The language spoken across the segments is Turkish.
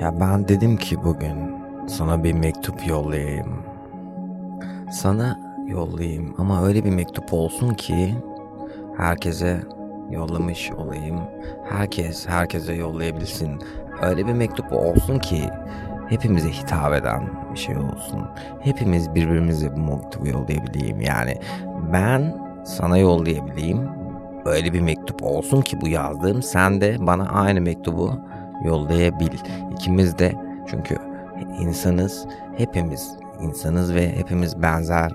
Ya ben dedim ki bugün sana bir mektup yollayayım. Sana yollayayım ama öyle bir mektup olsun ki herkese yollamış olayım. Herkes herkese yollayabilsin. Öyle bir mektup olsun ki hepimize hitap eden bir şey olsun. Hepimiz birbirimize bu mektubu yollayabileyim. Yani ben sana yollayabileyim. Öyle bir mektup olsun ki bu yazdığım sen de bana aynı mektubu yollayabil. İkimiz de çünkü insanız, hepimiz insanız ve hepimiz benzer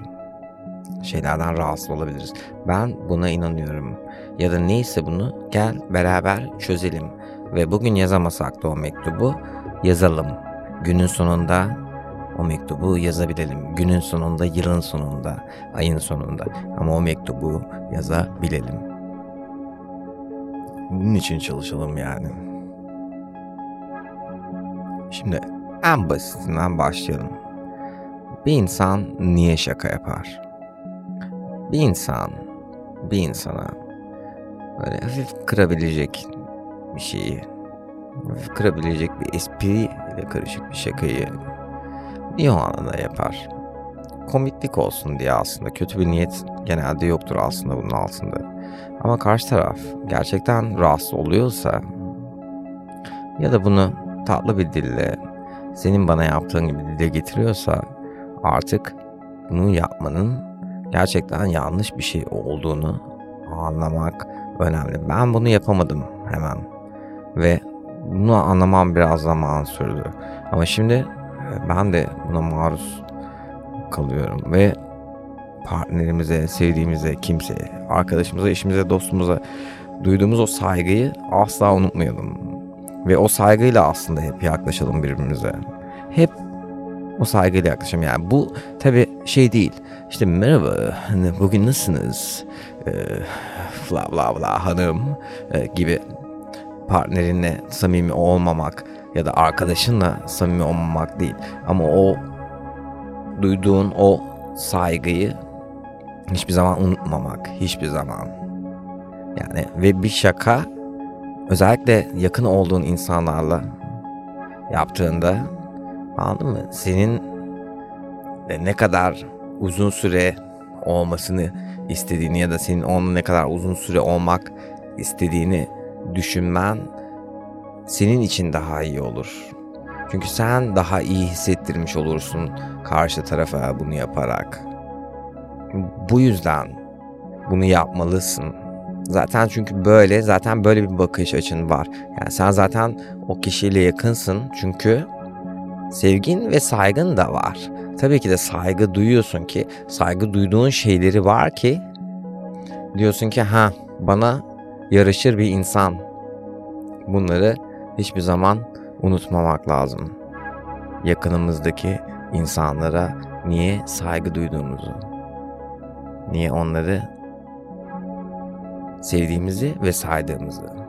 şeylerden rahatsız olabiliriz. Ben buna inanıyorum. Ya da neyse bunu gel beraber çözelim. Ve bugün yazamasak da o mektubu yazalım. Günün sonunda o mektubu yazabilelim. Günün sonunda, yılın sonunda, ayın sonunda. Ama o mektubu yazabilelim. Bunun için çalışalım yani. Şimdi en basitinden başlayalım. Bir insan niye şaka yapar? Bir insan bir insana böyle hafif kırabilecek bir şeyi, kırabilecek bir espriyle karışık bir şakayı niye o anda yapar? Komiklik olsun diye aslında kötü bir niyet genelde yoktur aslında bunun altında. Ama karşı taraf gerçekten rahatsız oluyorsa ya da bunu tatlı bir dille senin bana yaptığın gibi dile getiriyorsa artık bunu yapmanın gerçekten yanlış bir şey olduğunu anlamak önemli. Ben bunu yapamadım hemen ve bunu anlamam biraz zaman sürdü. Ama şimdi e, ben de buna maruz kalıyorum ve partnerimize, sevdiğimize, kimseye, arkadaşımıza, eşimize, dostumuza duyduğumuz o saygıyı asla unutmayalım. Ve o saygıyla aslında hep yaklaşalım birbirimize. Hep o saygıyla yaklaşalım. Yani bu tabi şey değil. İşte merhaba, hani bugün nasılsınız? Ee, bla bla hanım e, gibi partnerinle samimi olmamak ya da arkadaşınla samimi olmamak değil. Ama o duyduğun o saygıyı hiçbir zaman unutmamak. Hiçbir zaman. Yani ve bir şaka özellikle yakın olduğun insanlarla yaptığında anladın mı? Senin ne kadar uzun süre olmasını istediğini ya da senin onunla ne kadar uzun süre olmak istediğini düşünmen senin için daha iyi olur. Çünkü sen daha iyi hissettirmiş olursun karşı tarafa bunu yaparak. Bu yüzden bunu yapmalısın. Zaten çünkü böyle, zaten böyle bir bakış açın var. Yani sen zaten o kişiyle yakınsın çünkü sevgin ve saygın da var. Tabii ki de saygı duyuyorsun ki, saygı duyduğun şeyleri var ki diyorsun ki ha bana yarışır bir insan. Bunları hiçbir zaman unutmamak lazım. Yakınımızdaki insanlara niye saygı duyduğumuzu, niye onları sevdiğimizi ve saydığımızı.